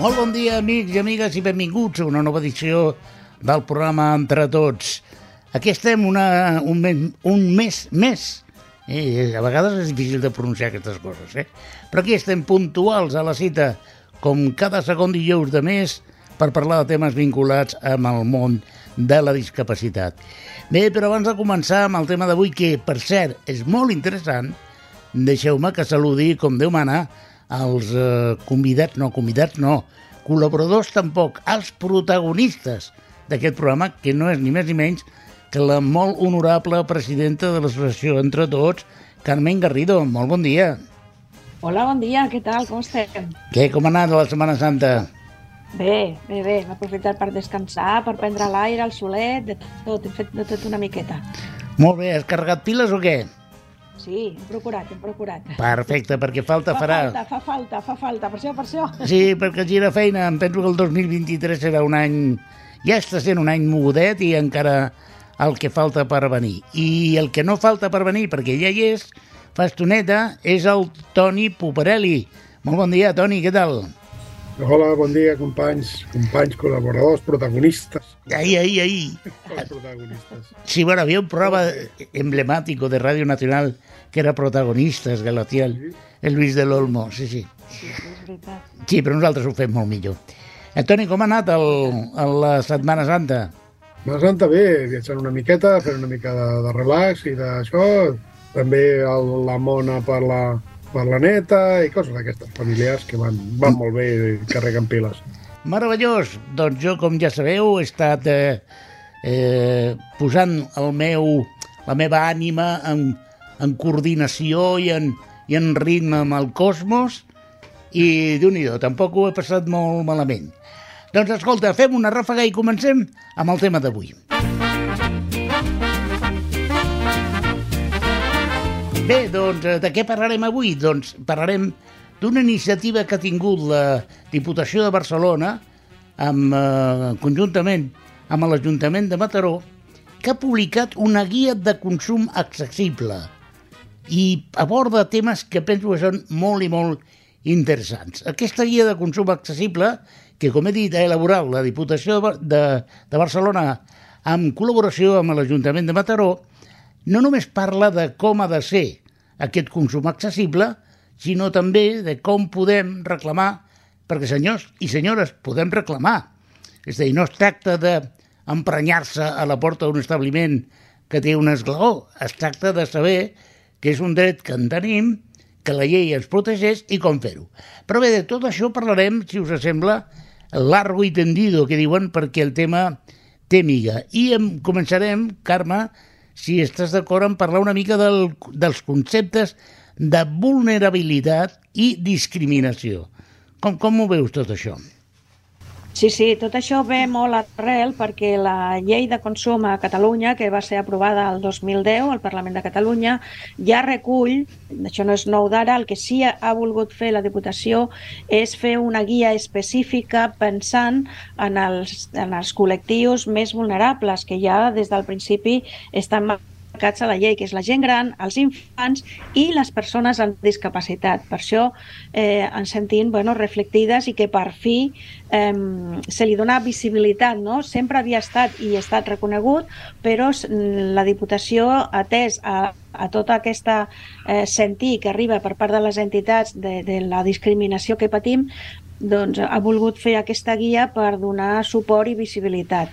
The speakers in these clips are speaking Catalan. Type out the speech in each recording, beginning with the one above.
Molt bon dia, amics i amigues, i benvinguts a una nova edició del programa Entre Tots. Aquí estem una, un, mes, un mes més. Eh, a vegades és difícil de pronunciar aquestes coses, eh? Però aquí estem puntuals a la cita, com cada segon dijous de mes, per parlar de temes vinculats amb el món de la discapacitat. Bé, però abans de començar amb el tema d'avui, que, per cert, és molt interessant, deixeu-me que saludi, com Déu mana, els eh, convidats, no, convidats no, col·laboradors tampoc, els protagonistes d'aquest programa, que no és ni més ni menys que la molt honorable presidenta de l'associació Entre Tots, Carmen Garrido. Molt bon dia. Hola, bon dia, què tal, com estem? Què, com ha anat la Setmana Santa? Bé, bé, bé, hem aprofitat per descansar, per prendre l'aire, el solet, de tot, hem fet de tot una miqueta. Molt bé, has carregat piles o què? Sí, hem procurat, hem procurat. Perfecte, perquè falta Fa farà... falta, fa falta, fa falta, per això, per això. Sí, perquè gira feina. Em penso que el 2023 serà un any... Ja està sent un any mogudet i encara el que falta per venir. I el que no falta per venir, perquè ja hi és, fa estoneta, és el Toni Puparelli. Molt bon dia, Toni, què tal? Hola, bon dia, companys, companys, col·laboradors, protagonistes. Ahí, ahí, ahí. Sí, bueno, había un programa emblemático de Radio Nacional que era protagonistas, Galatiel, el Luis del Olmo, sí, sí. Sí, és veritat. Sí, però nosaltres ho fem molt millor. Eh, Toni, com ha anat el, el, la Setmana Santa? La Santa bé, viatjant una miqueta, fent una mica de, de relax i d'això. També el, la mona per la, per la neta i coses d'aquestes familiars que van, van molt bé i carreguen piles. Meravellós! Doncs jo, com ja sabeu, he estat eh, eh, posant el meu, la meva ànima en, en coordinació i en, i en ritme amb el cosmos i, déu nhi tampoc ho he passat molt malament. Doncs escolta, fem una ràfaga i comencem amb el tema d'avui. Bé, doncs, eh, de què parlarem avui? Doncs parlarem d'una iniciativa que ha tingut la Diputació de Barcelona amb, eh, conjuntament amb l'Ajuntament de Mataró que ha publicat una guia de consum accessible i aborda temes que penso que són molt i molt interessants. Aquesta guia de consum accessible, que com he dit ha elaborat la Diputació de, de Barcelona en col·laboració amb l'Ajuntament de Mataró, no només parla de com ha de ser aquest consum accessible, sinó també de com podem reclamar, perquè senyors i senyores podem reclamar. És a dir, no es tracta d'emprenyar-se a la porta d'un establiment que té un esglaó, es tracta de saber que és un dret que en tenim, que la llei ens protegeix i com fer-ho. Però bé, de tot això parlarem, si us sembla, largo i tendido, que diuen, perquè el tema té miga. I em començarem, Carme, si estàs d'acord en parlar una mica del, dels conceptes de vulnerabilitat i discriminació. Com, com ho veus tot això? Sí, sí, tot això ve molt arrel perquè la llei de consum a Catalunya, que va ser aprovada el 2010 al Parlament de Catalunya, ja recull, això no és nou d'ara, el que sí ha volgut fer la Diputació és fer una guia específica pensant en els, en els col·lectius més vulnerables, que ja des del principi estan a la llei, que és la gent gran, els infants i les persones amb discapacitat. Per això eh, ens sentim bueno, reflectides i que per fi eh, se li dona visibilitat. No? Sempre havia estat i ha estat reconegut, però la Diputació ha atès a, a tota aquesta eh, sentir que arriba per part de les entitats de, de la discriminació que patim, doncs ha volgut fer aquesta guia per donar suport i visibilitat.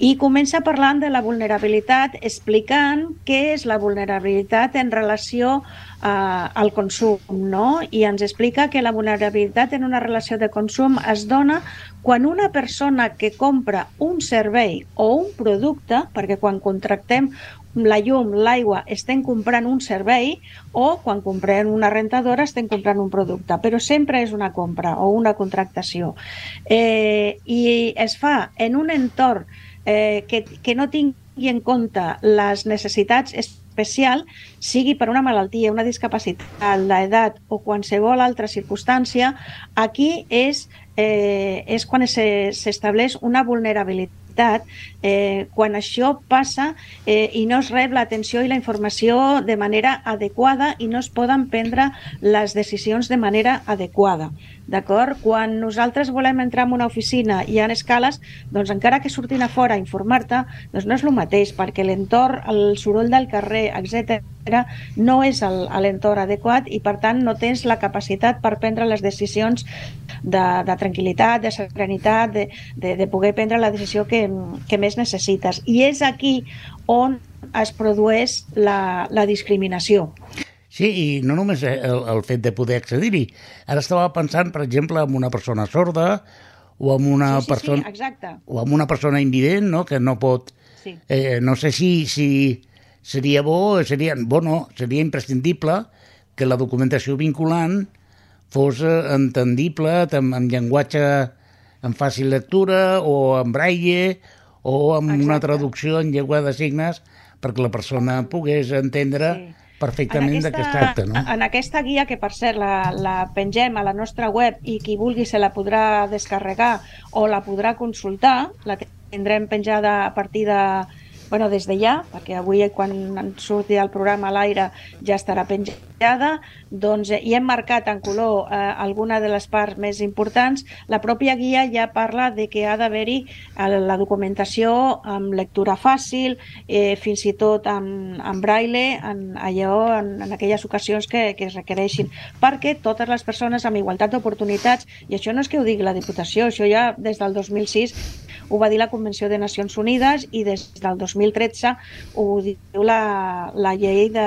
I comença parlant de la vulnerabilitat, explicant què és la vulnerabilitat en relació eh, al consum, no? I ens explica que la vulnerabilitat en una relació de consum es dona quan una persona que compra un servei o un producte, perquè quan contractem la llum, l'aigua, estem comprant un servei o quan comprem una rentadora estem comprant un producte, però sempre és una compra o una contractació. Eh, I es fa en un entorn eh, que, que no tingui en compte les necessitats especial, sigui per una malaltia, una discapacitat, l'edat o qualsevol altra circumstància, aquí és, eh, és quan se- s'estableix una vulnerabilitat eh, quan això passa eh, i no es rep l'atenció i la informació de manera adequada i no es poden prendre les decisions de manera adequada. D'acord? Quan nosaltres volem entrar en una oficina i ha escales, doncs encara que surtin a fora a informar-te, doncs no és el mateix, perquè l'entorn, el soroll del carrer, etc no és l'entorn adequat i per tant no tens la capacitat per prendre les decisions de, de tranquil·litat, de serenitat, de, de, de poder prendre la decisió que, que més necessites. I és aquí on es produeix la, la discriminació. Sí, i no només el, el fet de poder accedir-hi. Ara estava pensant, per exemple, en una persona sorda o en una sí, sí, persona... Sí, exacte. O en una persona invident, no?, que no pot... Sí. Eh, no sé si, si seria bo, seria, bo no, seria imprescindible que la documentació vinculant fos eh, entendible amb, amb llenguatge en fàcil lectura o en braille o amb Exacte. una traducció en llengua de signes perquè la persona pogués entendre Sí. perfectament de què es tracta, no? En aquesta guia, que per cert la, la pengem a la nostra web i qui vulgui se la podrà descarregar o la podrà consultar, la tindrem penjada a partir de bueno, des de ja, perquè avui quan surti el programa a l'aire ja estarà penjada, doncs eh, hi hem marcat en color eh, alguna de les parts més importants. La pròpia guia ja parla de que ha d'haver-hi eh, la documentació amb lectura fàcil, eh, fins i tot amb, amb braille, en, allò, en, en aquelles ocasions que, que es requereixin, perquè totes les persones amb igualtat d'oportunitats, i això no és que ho digui la Diputació, això ja des del 2006 ho va dir la Convenció de Nacions Unides i des del 2013 ho diu la, la llei de,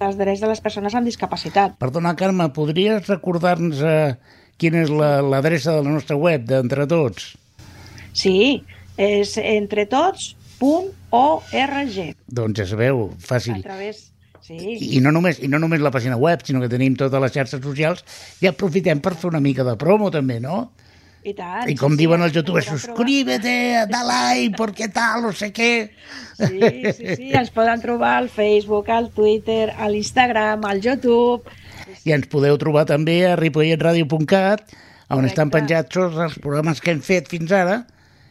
dels drets de les persones amb discapacitat. Perdona, Carme, podries recordar-nos eh, quina és la- l'adreça de la nostra web, d'Entre Tots? Sí, és entretots.org. Doncs ja sabeu, A fàcil. través... Sí, I, I no, només, I no només la pàgina web, sinó que tenim totes les xarxes socials i aprofitem per fer una mica de promo també, no? I tant. I com sí, diuen els youtubers, suscríbete, da like, porque tal, no sé què. Sí, sí, sí, ens poden trobar al Facebook, al Twitter, a l'Instagram, al YouTube. I ens podeu trobar també a ripolletradio.cat, on Correcte. estan penjats tots els programes que hem fet fins ara,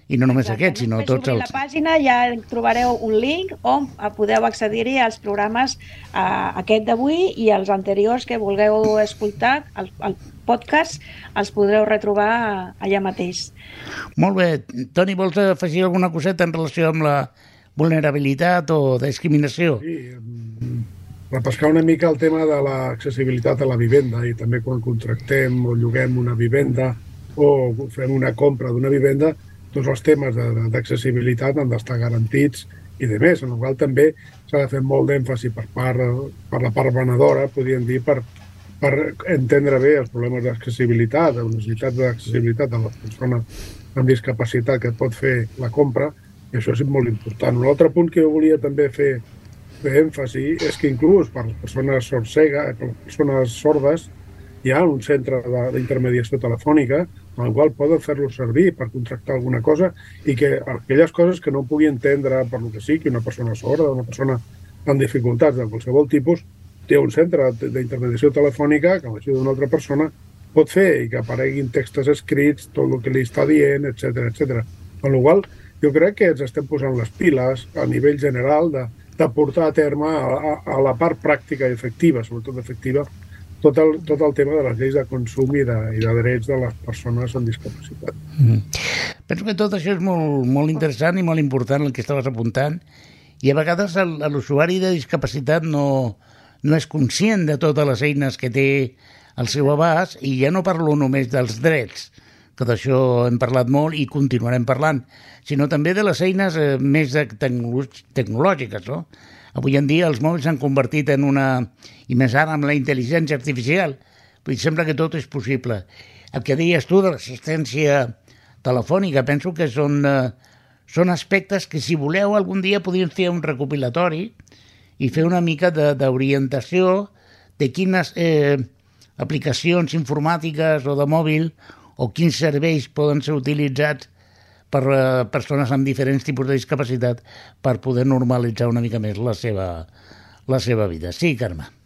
i no només Exacte. aquests, sinó tots els... la pàgina ja trobareu un link on podeu accedir-hi als programes eh, aquest d'avui i els anteriors que vulgueu escoltar, el, el podcast, els podreu retrobar allà mateix. Molt bé. Toni, vols afegir alguna coseta en relació amb la vulnerabilitat o discriminació? Sí, repescar una mica el tema de l'accessibilitat a la vivenda i també quan contractem o lloguem una vivenda o fem una compra d'una vivenda, tots els temes d'accessibilitat han d'estar garantits i de més, en el qual també s'ha de fer molt d'èmfasi per, part, per la part venedora, podríem dir, per, per entendre bé els problemes d'accessibilitat, les necessitats d'accessibilitat de la persona amb discapacitat que pot fer la compra, i això és molt important. Un altre punt que jo volia també fer fer èmfasi és que inclús per les persones sorcega, per les persones sordes, hi ha un centre de- d'intermediació telefònica en el qual poden fer-lo servir per contractar alguna cosa i que aquelles coses que no pugui entendre per lo que sigui una persona sorda, una persona amb dificultats de qualsevol tipus, té un centre d'intermediació telefònica que amb l'ajuda d'una altra persona pot fer i que apareguin textos escrits, tot el que li està dient, etc etc. Amb la qual jo crec que ens estem posant les piles a nivell general de, de portar a terme a, a, la part pràctica i efectiva, sobretot efectiva, tot el, tot el tema de les lleis de consum i de, i de drets de les persones amb discapacitat. Mm. Penso que tot això és molt, molt interessant i molt important el que estaves apuntant i a vegades l'usuari de discapacitat no, no és conscient de totes les eines que té al seu abast i ja no parlo només dels drets, que d'això hem parlat molt i continuarem parlant, sinó també de les eines eh, més tecnològiques, no? Avui en dia els mòbils s'han convertit en una... i més ara amb la intel·ligència artificial, vull sembla que tot és possible. El que deies tu de l'assistència telefònica, penso que són, eh, són aspectes que si voleu algun dia podríem fer un recopilatori i fer una mica d'orientació de, de quines eh, aplicacions informàtiques o de mòbil o quins serveis poden ser utilitzats per eh, persones amb diferents tipus de discapacitat per poder normalitzar una mica més la seva, la seva vida. Sí, Carme.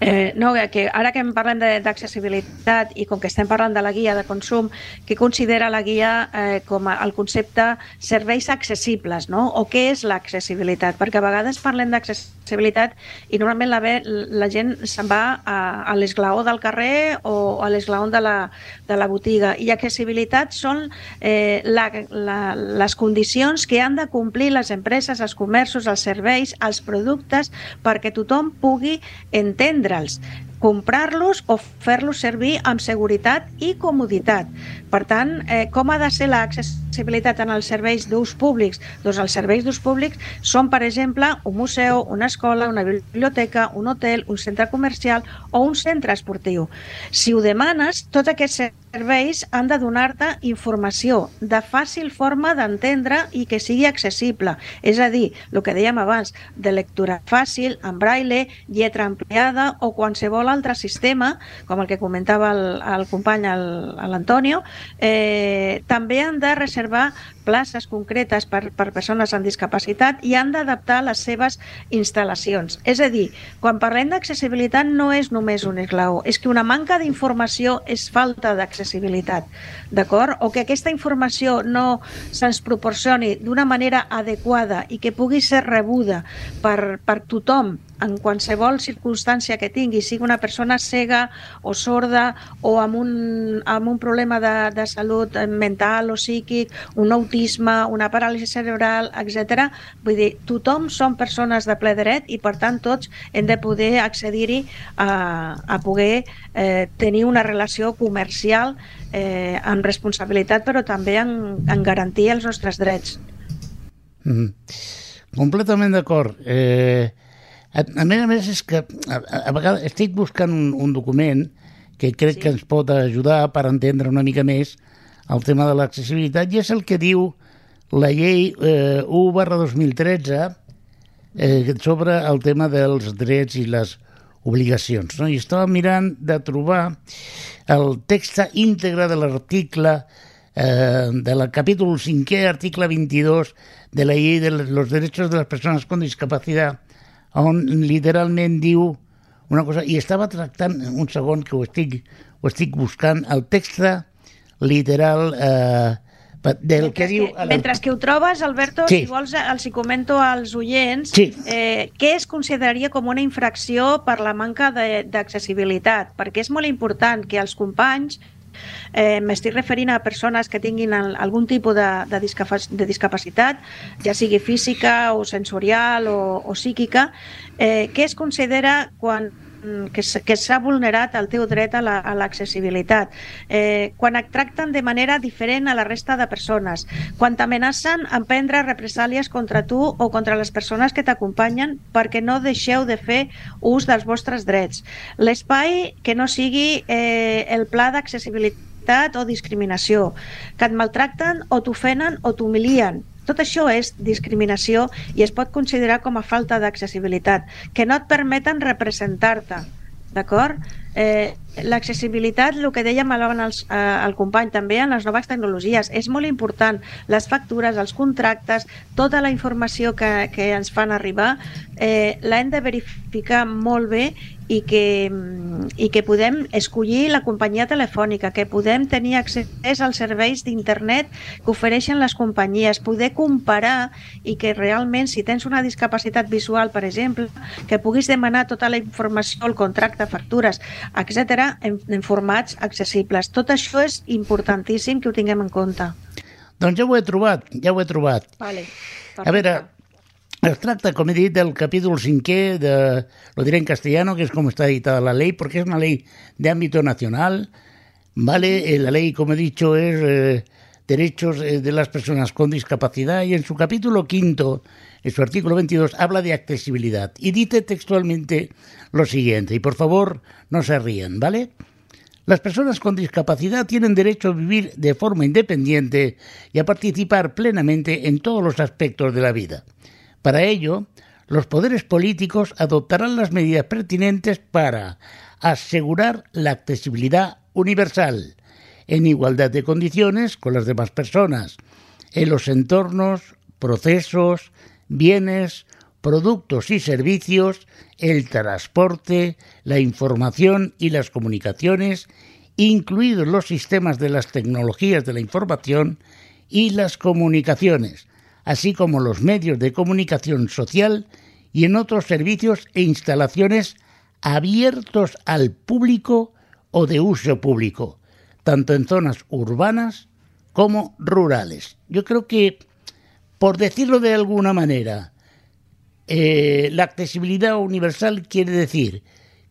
Eh, no, que ara que em parlem d'accessibilitat i com que estem parlant de la guia de consum, que considera la guia eh, com a, el concepte serveis accessibles, no? O què és l'accessibilitat? Perquè a vegades parlem d'accessibilitat i normalment la, ve, la gent se'n va a, a l'esglaó del carrer o a l'esglaó de, la, de la botiga. I accessibilitat són eh, la, la, les condicions que han de complir les empreses, els comerços, els serveis, els productes, perquè tothom pugui entendre tindre'ls, comprar-los o fer-los servir amb seguretat i comoditat. Per tant, eh, com ha de ser l'accessibilitat en els serveis d'ús públics? Doncs els serveis d'ús públics són, per exemple, un museu, una escola, una biblioteca, un hotel, un centre comercial o un centre esportiu. Si ho demanes, tots aquests serveis han de donar-te informació de fàcil forma d'entendre i que sigui accessible. És a dir, el que dèiem abans, de lectura fàcil, en braille, lletra ampliada o qualsevol altre sistema, com el que comentava el, el company l'Antonio, eh, també han de reservar places concretes per, per persones amb discapacitat i han d'adaptar les seves instal·lacions. És a dir, quan parlem d'accessibilitat no és només un esglaó, és que una manca d'informació és falta d'accessibilitat, d'acord? O que aquesta informació no se'ns proporcioni d'una manera adequada i que pugui ser rebuda per, per tothom en qualsevol circumstància que tingui, sigui una persona cega o sorda o amb un, amb un problema de, de salut mental o psíquic, un autisme, una paràlisi cerebral, etc. Vull dir, tothom són persones de ple dret i per tant tots hem de poder accedir-hi a, a poder eh, tenir una relació comercial eh, amb responsabilitat però també en, en garantir els nostres drets. Mm -hmm. Completament d'acord. Eh, a, a més a més, és que a, a vegades estic buscant un, un document que crec sí. que ens pot ajudar per entendre una mica més el tema de l'accessibilitat i és el que diu la llei eh, 1 barra 2013 eh, sobre el tema dels drets i les obligacions. No? I estava mirant de trobar el text íntegre de l'article eh, del capítol 5è, article 22 de la llei de los derechos de las personas con discapacidad on literalment diu una cosa, i estava tractant, un segon que ho estic, ho estic buscant, el text literal eh, del mentre que diu... Que, mentre que ho trobes, Alberto, sí. si vols els hi comento als oients sí. eh, què es consideraria com una infracció per la manca d'accessibilitat, perquè és molt important que els companys Eh, M'estic referint a persones que tinguin algun tipus de, de, discapac de discapacitat, ja sigui física o sensorial o, o psíquica, eh, què es considera quan que s'ha vulnerat el teu dret a l'accessibilitat, la, eh, quan et tracten de manera diferent a la resta de persones, quan t'amenacen en prendre represàlies contra tu o contra les persones que t'acompanyen perquè no deixeu de fer ús dels vostres drets. L'espai que no sigui eh, el pla d'accessibilitat o discriminació, que et maltracten o t'ofenen o t'humilien. Tot això és discriminació i es pot considerar com a falta d'accessibilitat, que no et permeten representar-te. D'acord? Eh, L'accessibilitat, el que dèiem abans eh, el company, també en les noves tecnologies, és molt important. Les factures, els contractes, tota la informació que, que ens fan arribar, eh, l'hem de verificar molt bé i que, i que podem escollir la companyia telefònica, que podem tenir accés als serveis d'internet que ofereixen les companyies, poder comparar i que realment si tens una discapacitat visual, per exemple, que puguis demanar tota la informació, el contracte, factures, etc en, en formats accessibles. Tot això és importantíssim que ho tinguem en compte. Doncs ja ho he trobat, ja ho he trobat. Vale, a veure, es tracta, com he dit, del capítol cinquè de, lo diré en castellano, que es com està editada la ley, porque es una ley de ámbito nacional, ¿vale? Eh, la ley, como he dicho, es eh, derechos eh, de las personas con discapacidad y en su capítulo quinto, en su artículo 22, habla de accesibilidad y dice textualmente lo siguiente, y por favor no se rían, ¿vale? Las personas con discapacidad tienen derecho a vivir de forma independiente y a participar plenamente en todos los aspectos de la vida. Para ello, los poderes políticos adoptarán las medidas pertinentes para asegurar la accesibilidad universal, en igualdad de condiciones con las demás personas, en los entornos, procesos, bienes, productos y servicios, el transporte, la información y las comunicaciones, incluidos los sistemas de las tecnologías de la información y las comunicaciones, así como los medios de comunicación social y en otros servicios e instalaciones abiertos al público o de uso público, tanto en zonas urbanas como rurales. Yo creo que, por decirlo de alguna manera, eh, la accesibilidad universal quiere decir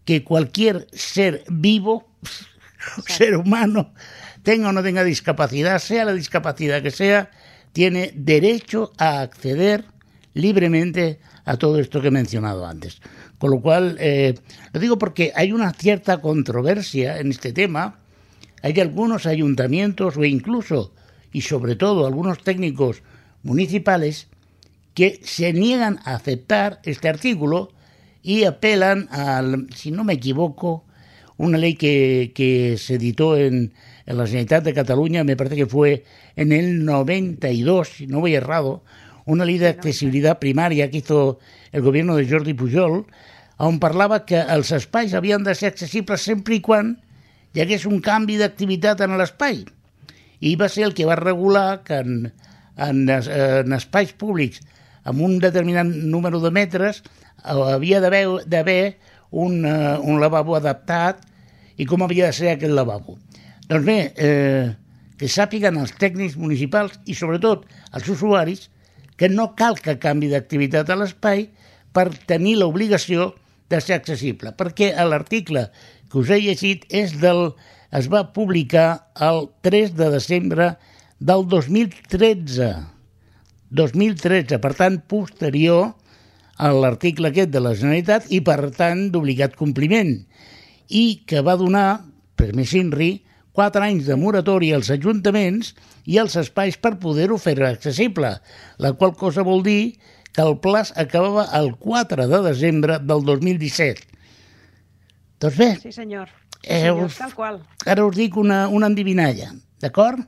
que cualquier ser vivo, ser humano, tenga o no tenga discapacidad, sea la discapacidad que sea, tiene derecho a acceder libremente a todo esto que he mencionado antes. Con lo cual, eh, lo digo porque hay una cierta controversia en este tema. Hay algunos ayuntamientos o incluso, y sobre todo, algunos técnicos municipales que se niegan a aceptar este artículo y apelan al, si no me equivoco, una ley que, que se editó en, en la Generalitat de Cataluña, me parece que fue en el 92, si no voy errado, una ley d'accessibilitat primària que hizo el gobierno de Jordi Pujol, on parlava que els espais havien de ser accessibles sempre i quan hi hagués un canvi d'activitat en l'espai. I va ser el que va regular que en, en, en espais públics amb un determinat número de metres havia d'haver un, uh, un lavabo adaptat i com havia de ser aquest lavabo. Doncs bé, eh, que sàpiguen els tècnics municipals i sobretot els usuaris que no cal que canvi d'activitat a l'espai per tenir l'obligació de ser accessible, perquè l'article que us he llegit és del, es va publicar el 3 de desembre del 2013. 2013, per tant, posterior a l'article aquest de la Generalitat i, per tant, d'obligat compliment, i que va donar, per més INRI, quatre anys de moratòria als ajuntaments i als espais per poder-ho fer accessible, la qual cosa vol dir que el plaç acabava el 4 de desembre del 2017. Doncs bé... Sí, senyor. Sí, eh, senyor, us, tal qual. Ara us dic una, una endivinalla, d'acord?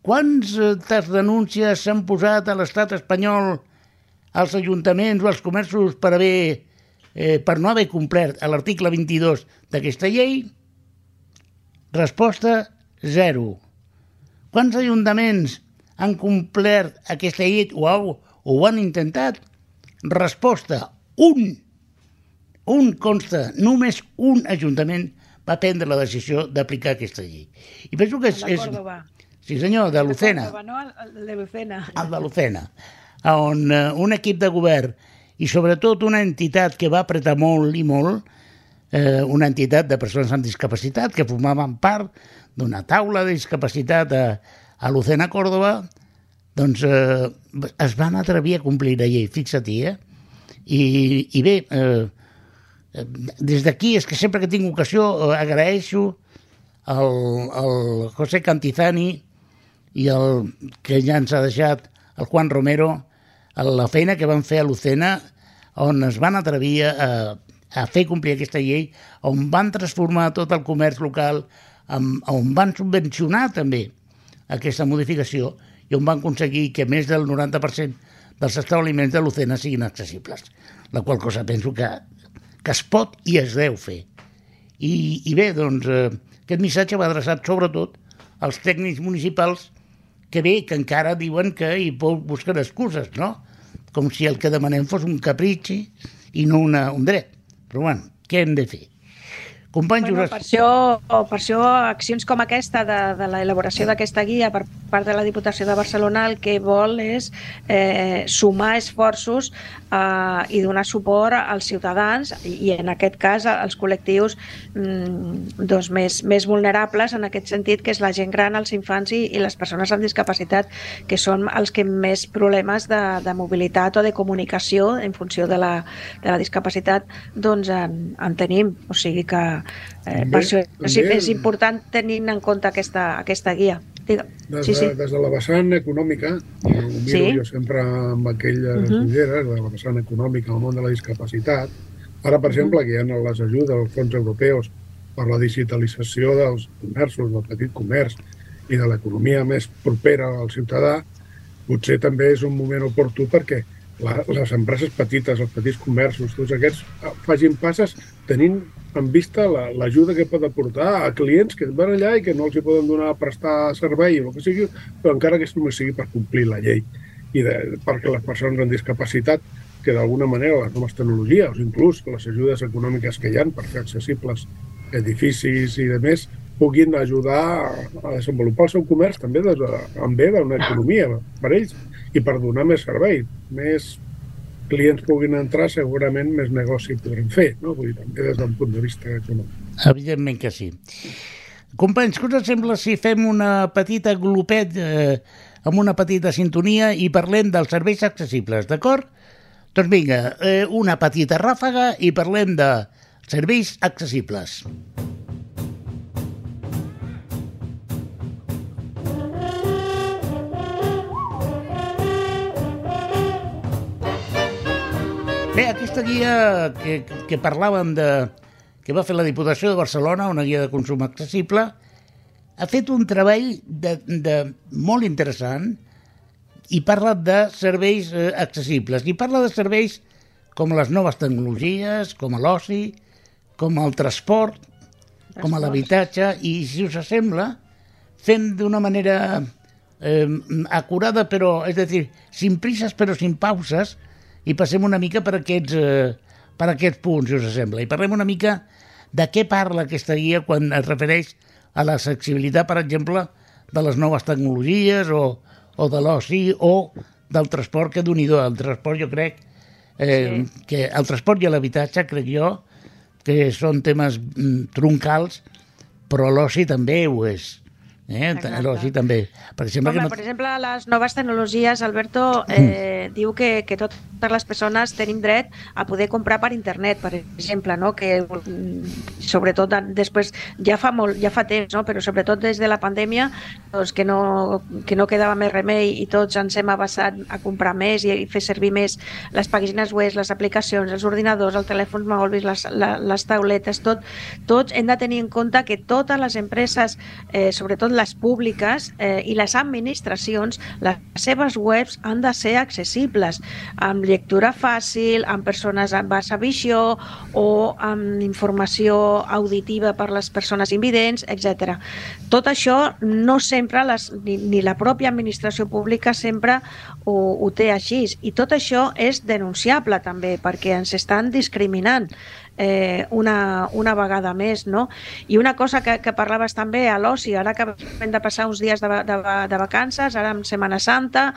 Quantes denúncies s'han posat a l'estat espanyol als ajuntaments o als comerços per haver eh, per no haver complert l'article 22 d'aquesta llei? Resposta, zero. Quants ajuntaments han complert aquesta llei o, o ho han intentat? Resposta, un. Un consta, només un ajuntament va prendre la decisió d'aplicar aquesta llei. I penso que és... és sí, senyor, de Lucena. no, el de Lucena. El de Lucena, on uh, un equip de govern i sobretot una entitat que va apretar molt i molt, eh, una entitat de persones amb discapacitat que formaven part d'una taula de discapacitat a, a Lucena, Còrdoba, doncs eh, es van atrevir a complir la llei, fixa-t'hi, eh? I, i bé, eh, des d'aquí és que sempre que tinc ocasió eh, agraeixo al, al José Cantizani i el que ja ens ha deixat el Juan Romero la feina que van fer a Lucena on es van atrevir a fer complir aquesta llei, on van transformar tot el comerç local, on van subvencionar també aquesta modificació i on van aconseguir que més del 90% dels establiments de l'Ocena siguin accessibles, la qual cosa penso que, que es pot i es deu fer. I, i bé, doncs, eh, aquest missatge va adreçat sobretot als tècnics municipals que bé, que encara diuen que hi busquen excuses, no? Com si el que demanem fos un capritxi i no una, un dret. Però bueno, què hem Companys, bueno, per, això, per això accions com aquesta de, de l'elaboració d'aquesta guia per part de la Diputació de Barcelona el que vol és eh, sumar esforços eh, i donar suport als ciutadans i en aquest cas als col·lectius mm, doncs més, més vulnerables en aquest sentit que és la gent gran, els infants i, i les persones amb discapacitat que són els que més problemes de, de mobilitat o de comunicació en funció de la, de la discapacitat doncs en, en tenim, o sigui que Eh, per això és, és important tenint en compte aquesta, aquesta guia. Des, de, sí, sí. des de la vessant econòmica, ho miro sí. jo sempre amb aquelles uh -huh. ulleres, de la vessant econòmica el món de la discapacitat, ara, per exemple, que hi ha les ajudes dels fons europeus per la digitalització dels comerços, del petit comerç i de l'economia més propera al ciutadà, potser també és un moment oportú perquè la, les empreses petites, els petits comerços, tots aquests eh, facin passes tenint en vista l'ajuda la, que pot aportar a clients que van allà i que no els hi poden donar a prestar servei o el que sigui, però encara que només sigui per complir la llei i de, perquè les persones amb discapacitat que d'alguna manera les noves tecnologies inclús les ajudes econòmiques que hi han per fer accessibles edificis i de més puguin ajudar a desenvolupar el seu comerç també des de, en bé d'una economia per ells i per donar més servei, més clients puguin entrar, segurament més negoci podrem fer, no? Vull dir, també des d'un punt de vista econòmic. Evidentment que sí. Companys, què us sembla si fem una petita glopet eh, amb una petita sintonia i parlem dels serveis accessibles, d'acord? Doncs vinga, eh, una petita ràfaga i parlem de serveis accessibles. Bé, aquesta guia que, que parlàvem de, que va fer la Diputació de Barcelona, una guia de consum accessible, ha fet un treball de, de molt interessant i parla de serveis eh, accessibles. I parla de serveis com les noves tecnologies, com l'oci, com el transport, com l'habitatge, i si us sembla, fem d'una manera eh, acurada, però, és a dir, sin prisas però sin pauses, i passem una mica per aquests, eh, per aquests punts, si us sembla. I parlem una mica de què parla aquesta guia quan es refereix a l'accessibilitat, per exemple, de les noves tecnologies o, o de l'oci o del transport, que d'un El transport jo crec eh, sí. que el transport i l'habitatge, crec jo, que són temes mm, troncals, però l'oci també ho és. Eh? L'oci també. Per exemple, Home, que no... per exemple, les noves tecnologies, Alberto, eh, mm. diu que, que tot totes les persones tenim dret a poder comprar per internet, per exemple, no? que mm, sobretot després, ja fa, molt, ja fa temps, no? però sobretot des de la pandèmia, doncs que, no, que no quedava més remei i tots ens hem abassat a comprar més i fer servir més les pàgines web, les aplicacions, els ordinadors, els telèfons mòbils, les, les tauletes, tot, tots hem de tenir en compte que totes les empreses, eh, sobretot les públiques eh, i les administracions, les seves webs han de ser accessibles amb lectura fàcil, amb persones amb baixa visió o amb informació auditiva per les persones invidents, etc. Tot això no sempre, les, ni, ni la pròpia administració pública sempre ho, ho té així. I tot això és denunciable també, perquè ens estan discriminant eh, una, una vegada més. No? I una cosa que, que parlaves també a l'oci, ara que hem de passar uns dies de, de, de vacances, ara en Setmana Santa,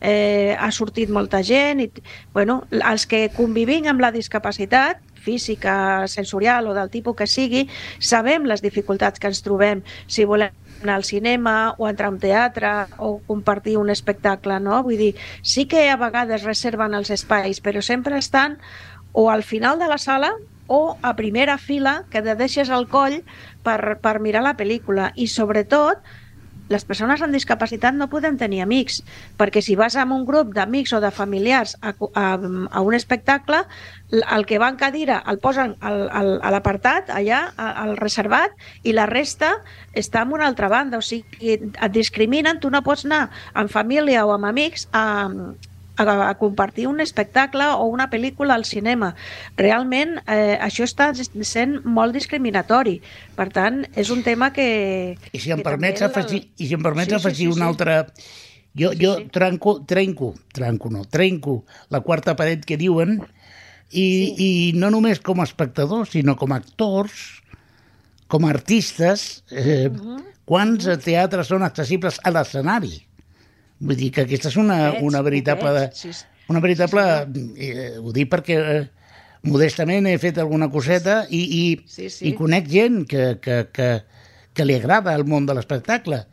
eh, ha sortit molta gent, i bueno, els que convivim amb la discapacitat, física, sensorial o del tipus que sigui, sabem les dificultats que ens trobem si volem anar al cinema o entrar a un teatre o compartir un espectacle, no? Vull dir, sí que a vegades reserven els espais, però sempre estan o al final de la sala o a primera fila que te deixes al coll per, per mirar la pel·lícula. I sobretot les persones amb discapacitat no podem tenir amics, perquè si vas amb un grup d'amics o de familiars a, a, a un espectacle, el que va en cadira el posen al, al, a l'apartat, allà, al reservat, i la resta està en una altra banda, o sigui, et discriminen, tu no pots anar amb família o amb amics a, a, a compartir un espectacle o una pel·lícula al cinema. Realment eh, això està sent molt discriminatori. Per tant, és un tema que... I si em permets afegir, i si em permets sí, afegir sí, sí, un sí. altre... Jo, sí, jo sí. Trenco, trenco, trenco no, trenco la quarta paret que diuen i, sí. i no només com a espectadors, sinó com a actors, com a artistes, eh, uh -huh. quants uh -huh. teatres són accessibles a l'escenari? Vull dir que aquesta és una, una veritable... Sí, una veritable... Eh, ho dic perquè eh, modestament he fet alguna coseta i, i, sí, sí. i conec gent que, que, que, que li agrada el món de l'espectacle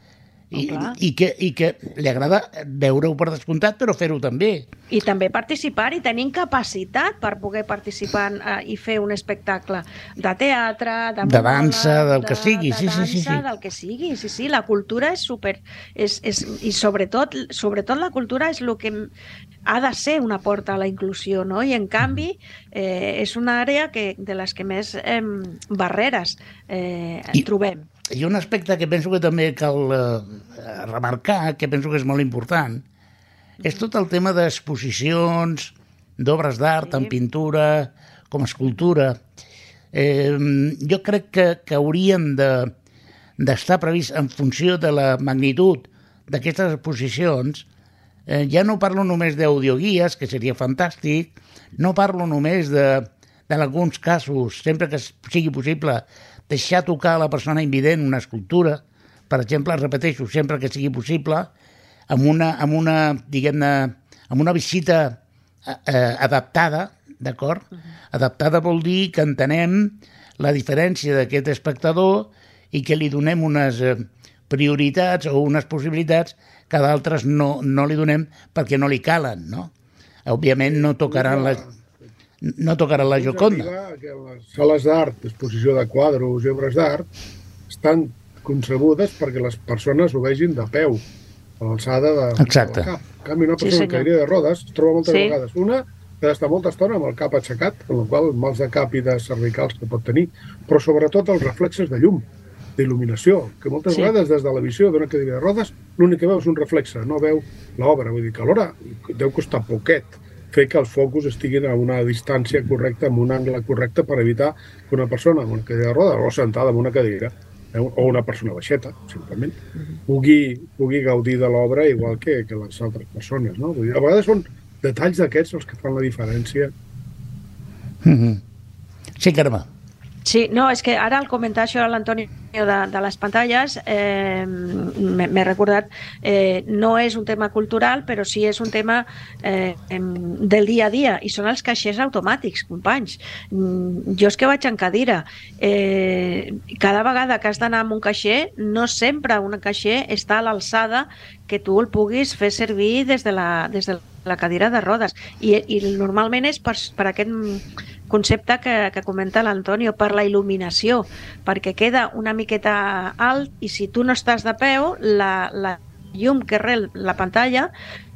i, oh, i, que, i que li agrada veure-ho per descomptat, però fer-ho també. I també participar i tenint capacitat per poder participar uh, i fer un espectacle de teatre, de, de dansa, del de, que sigui, de sí, dansa, sí, sí, sí. del que sigui, sí, sí, la cultura és super... És, és, I sobretot, sobretot la cultura és el que ha de ser una porta a la inclusió, no? I en canvi eh, és una àrea que, de les que més eh, barreres eh, I, trobem. I un aspecte que penso que també cal eh, remarcar, que penso que és molt important, és tot el tema d'exposicions, d'obres d'art, Sí. en pintura, com a escultura. Eh, jo crec que, que haurien de d'estar previst en funció de la magnitud d'aquestes exposicions. Eh, ja no parlo només d'audioguies, que seria fantàstic, no parlo només de, de alguns casos, sempre que sigui possible, deixar tocar a la persona invident una escultura, per exemple, repeteixo, sempre que sigui possible, amb una, amb una diguem-ne, amb una visita eh, eh, adaptada, d'acord? Uh -huh. Adaptada vol dir que entenem la diferència d'aquest espectador i que li donem unes eh, prioritats o unes possibilitats que d'altres no, no li donem perquè no li calen, no? Òbviament no tocaran la, no tocaran la Joconda. Que les sales d'art, d'exposició de quadros i obres d'art, estan concebudes perquè les persones ho vegin de peu, a l'alçada de, Exacte. del cap. En canvi, una persona sí, senyor. que de rodes es troba moltes Sí. vegades. Una que ha d'estar molta estona amb el cap aixecat, amb la qual mals de cap i de cervicals que pot tenir, però sobretot els reflexes de llum, d'il·luminació, que moltes Sí. sí. vegades des de la visió d'una cadira de rodes l'únic que veu és un reflexe, no veu l'obra. Vull dir que alhora deu costar poquet fer que els focus estiguin a una distància correcta, amb un angle correcte per evitar que una persona amb una cadira de rodes o sentada en una cadira eh, o una persona baixeta, simplement, pugui, pugui gaudir de l'obra igual que, que les altres persones. No? Vull dir, a vegades són detalls d'aquests els que fan la diferència. Mm -hmm. Sí, Carme. Sí, no, és que ara al comentar això a l'Antonio de, de les pantalles eh, m'he recordat eh, no és un tema cultural però sí és un tema eh, del dia a dia i són els caixers automàtics, companys. Mm, jo és que vaig en cadira. Eh, cada vegada que has d'anar amb un caixer no sempre un caixer està a l'alçada que tu el puguis fer servir des de la, des de la cadira de rodes. I, i normalment és per, per aquest concepte que, que comenta l'Antonio, per la il·luminació, perquè queda una miqueta alt i si tu no estàs de peu, la, la llum que rel la pantalla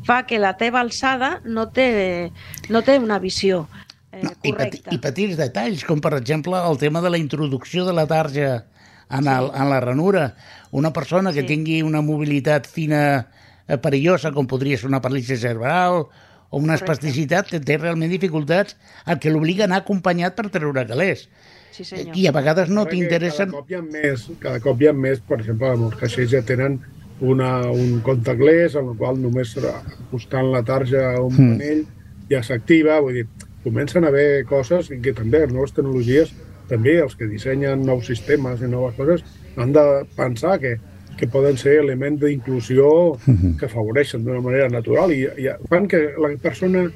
fa que la teva alçada no té, no té una visió eh, No, i, peti, correcta. I petits detalls, com per exemple el tema de la introducció de la tarja en, el, en la ranura. Una persona que Sí. tingui una mobilitat fina eh, perillosa, com podria ser una paràlisi cerebral o una espasticitat, que té realment dificultats, el que l'obliga a anar acompanyat per treure calés. Sí, senyor. I a vegades no t'interessen... Cada cop hi ha més, cada cop hi ha més, per exemple, molts caixers ja tenen una, un contactless en el qual només acostant la tarja a un Mm. panell ja s'activa, vull dir, comencen a haver coses que també les noves tecnologies, també els que dissenyen nous sistemes i noves coses, han de pensar que, que poden ser elements d'inclusió que afavoreixen d'una manera natural i, i fan que la persona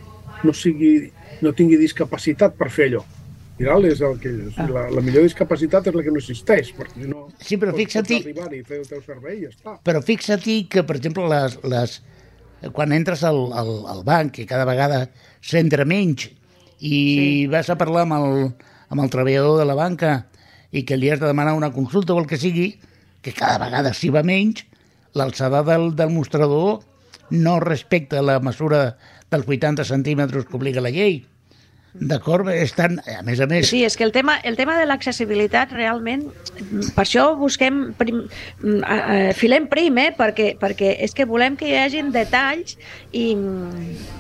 no, sigui, no tingui discapacitat per fer allò. Al final és el que és. La, la millor discapacitat és la que no existeix, perquè si no Sí, però pots- arribar i fer el teu servei i ja està. Però fixa't que, per exemple, les, les, quan entres al, al, al banc, que cada vegada s'entra menys, i sí. vas a parlar amb el, amb el treballador de la banca i que li has de demanar una consulta o el que sigui, que cada vegada s'hi va menys, l'alçada del, del mostrador no respecta la mesura dels 80 centímetres que obliga la llei. D'acord? Estan, a més a més... Sí, és que el tema, el tema de l'accessibilitat realment, per això busquem, prim, eh, filem prim, eh, perquè, perquè és que volem que hi hagin detalls i,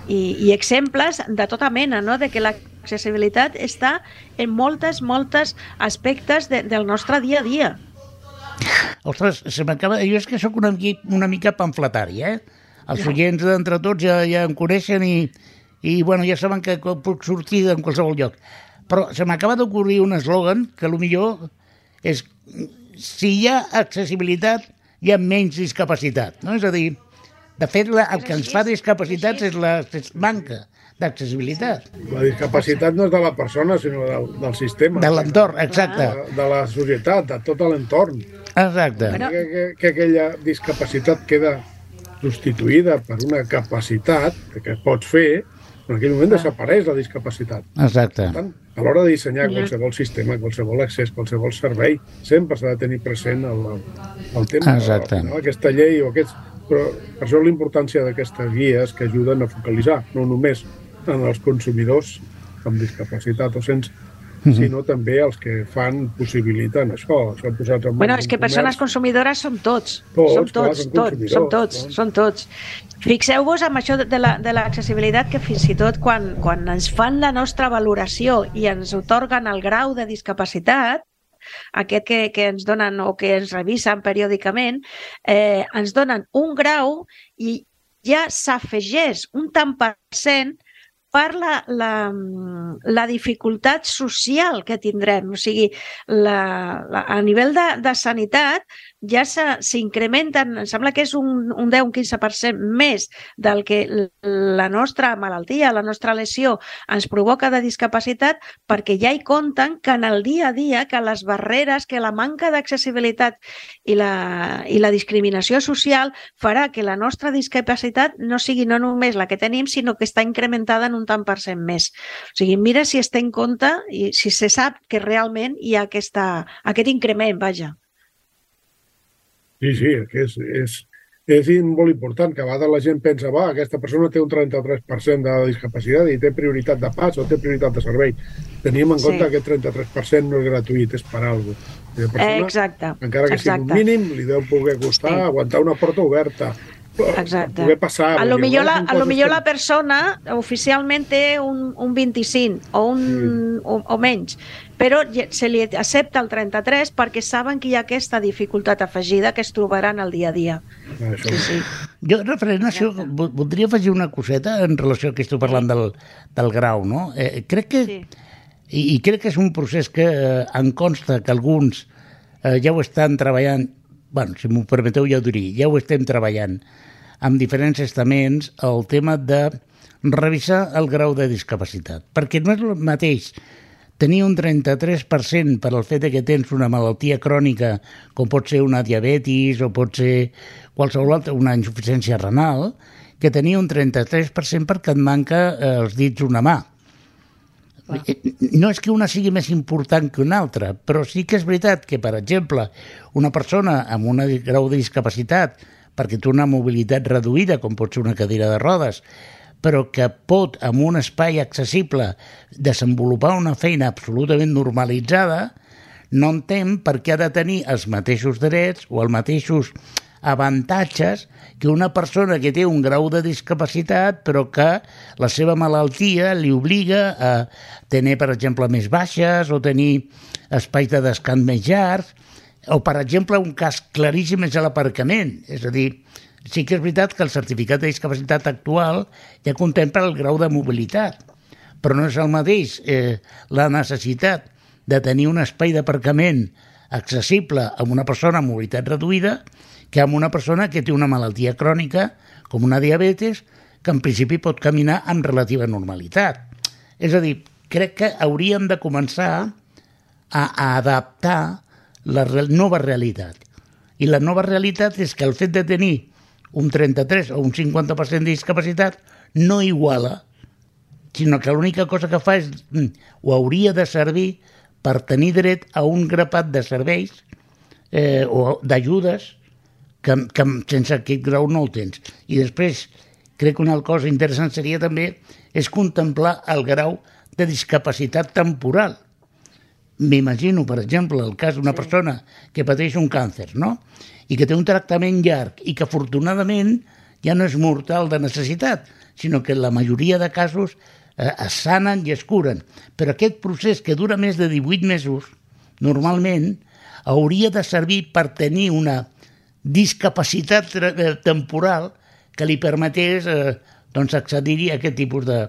i, i exemples de tota mena, no? de que l'accessibilitat està en moltes, moltes aspectes de, del nostre dia a dia. Ostres, se m'acaba... Jo és que sóc una, una mica pamfletari, eh? Els oients d'entre tots ja, ja em coneixen i, i bueno, ja saben que puc sortir en qualsevol lloc. Però se m'acaba d'ocorrir un eslògan que millor és si hi ha accessibilitat, hi ha menys discapacitat. No? És a dir, de fet, la, el que ens fa discapacitats és la manca d'accessibilitat. La discapacitat no és de la persona, sinó del, del sistema. De l'entorn, exacte. de, de la societat, de tot l'entorn. Exacte. Bueno. Que, que, que aquella discapacitat queda substituïda per una capacitat que pots fer, en aquell moment desapareix la discapacitat. Exacte. Per tant, a l'hora de dissenyar qualsevol sistema, qualsevol accés, qualsevol servei, sempre s'ha de tenir present el, el tema. Exacte. Final, aquesta llei o aquests... Però per això la importància d'aquestes guies que ajuden a focalitzar, no només en els consumidors amb discapacitat o sense, -huh. sinó també els que fan, possibiliten això. això posat en bueno, és que persones consumidores som tots. tots som tots, clar, tots, som tots, doncs. som tots. Fixeu-vos amb això de l'accessibilitat la, que fins i tot quan, quan ens fan la nostra valoració i ens otorguen el grau de discapacitat, aquest que, que ens donen o que ens revisen periòdicament, eh, ens donen un grau i ja s'afegeix un tant per cent per la, la, la dificultat social que tindrem. O sigui, la, la, a nivell de, de sanitat ja s'incrementen, em sembla que és un, un 10-15% més del que la nostra malaltia, la nostra lesió ens provoca de discapacitat perquè ja hi compten que en el dia a dia que les barreres, que la manca d'accessibilitat i, la, i la discriminació social farà que la nostra discapacitat no sigui no només la que tenim, sinó que està incrementada en un tant per cent més. O sigui, mira si es té en compte i si se sap que realment hi ha aquesta, aquest increment, vaja. Sí, sí, que és, és, és molt important, que a vegades la gent pensa va, aquesta persona té un 33% de discapacitat i té prioritat de pas o té prioritat de servei. Tenim en sí. compte que aquest 33% no és gratuït, és per alguna cosa. Persona, exacte. Encara que exacte. sigui un mínim, li deu poder costar sí. aguantar una porta oberta, Exacte. poder passar. A lo millor, la, a lo millor que... la persona oficialment té un, un 25 o, un, sí. o, o menys, però se li accepta el 33 perquè saben que hi ha aquesta dificultat afegida que es trobaran al dia a dia. Això. Sí, sí. Jo, referent a això, voldria afegir una coseta en relació a que estic parlant del, del grau, no? Eh, crec que... Sí. I, I crec que és un procés que eh, en consta que alguns eh, ja ho estan treballant, bueno, si m'ho permeteu ja ho diré, ja ho estem treballant, amb diferents estaments el tema de revisar el grau de discapacitat, perquè no és el mateix tenir un 33% per al fet que tens una malaltia crònica, com pot ser una diabetis o pot ser qualsevol altra, una insuficiència renal, que tenir un 33% perquè et manca eh, els dits una mà. Ah. No és que una sigui més important que una altra, però sí que és veritat que, per exemple, una persona amb un grau de discapacitat perquè té una mobilitat reduïda, com pot ser una cadira de rodes, però que pot, amb un espai accessible, desenvolupar una feina absolutament normalitzada, no entén per què ha de tenir els mateixos drets o els mateixos avantatges que una persona que té un grau de discapacitat però que la seva malaltia li obliga a tenir, per exemple, més baixes o tenir espais de descans més llargs o, per exemple, un cas claríssim és l'aparcament. És a dir, sí que és veritat que el certificat de discapacitat actual ja contempla el grau de mobilitat, però no és el mateix eh, la necessitat de tenir un espai d'aparcament accessible a una persona amb mobilitat reduïda que amb una persona que té una malaltia crònica, com una diabetes, que en principi pot caminar amb relativa normalitat. És a dir, crec que hauríem de començar a, a adaptar la nova realitat. I la nova realitat és que el fet de tenir un 33 o un 50% de discapacitat no iguala, sinó que l'única cosa que fa és, mm, o hauria de servir per tenir dret a un grapat de serveis eh, o d'ajudes que, que sense aquest grau no el tens. I després, crec que una cosa interessant seria també és contemplar el grau de discapacitat temporal m'imagino, per exemple, el cas d'una sí. persona que pateix un càncer, no? I que té un tractament llarg i que afortunadament ja no és mortal de necessitat, sinó que la majoria de casos eh, es sanen i es curen. Però aquest procés que dura més de 18 mesos, normalment, hauria de servir per tenir una discapacitat eh, temporal que li permetés eh, doncs accedir a aquest tipus de,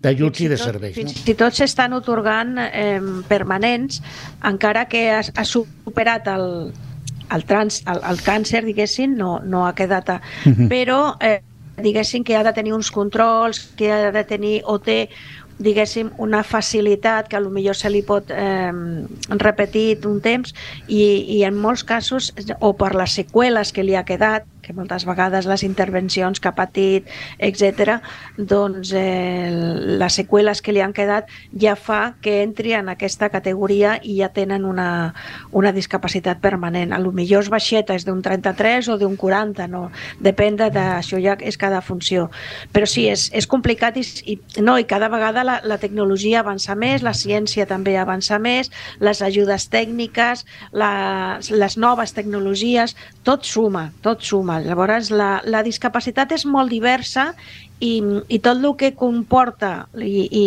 d'ajuts i de serveis. Fins no? i tot s'estan otorgant eh, permanents, encara que ha, ha superat el, el, trans, el, el càncer, diguéssim, no, no ha quedat... A... Uh -huh. Però, eh, diguéssim, que ha de tenir uns controls, que ha de tenir o té diguéssim, una facilitat que millor se li pot eh, repetir un temps i, i en molts casos, o per les seqüeles que li ha quedat, que moltes vegades les intervencions que ha patit, etc, doncs eh, les seqüeles que li han quedat ja fa que entri en aquesta categoria i ja tenen una, una discapacitat permanent. A lo millor és baixeta, és d'un 33 o d'un 40, no? depèn de, això ja és cada funció. Però sí, és, és complicat i, i, no, i cada vegada la, la tecnologia avança més, la ciència també avança més, les ajudes tècniques, la, les noves tecnologies, tot suma, tot suma. Llavors, la, la discapacitat és molt diversa i, i tot el que comporta i, i,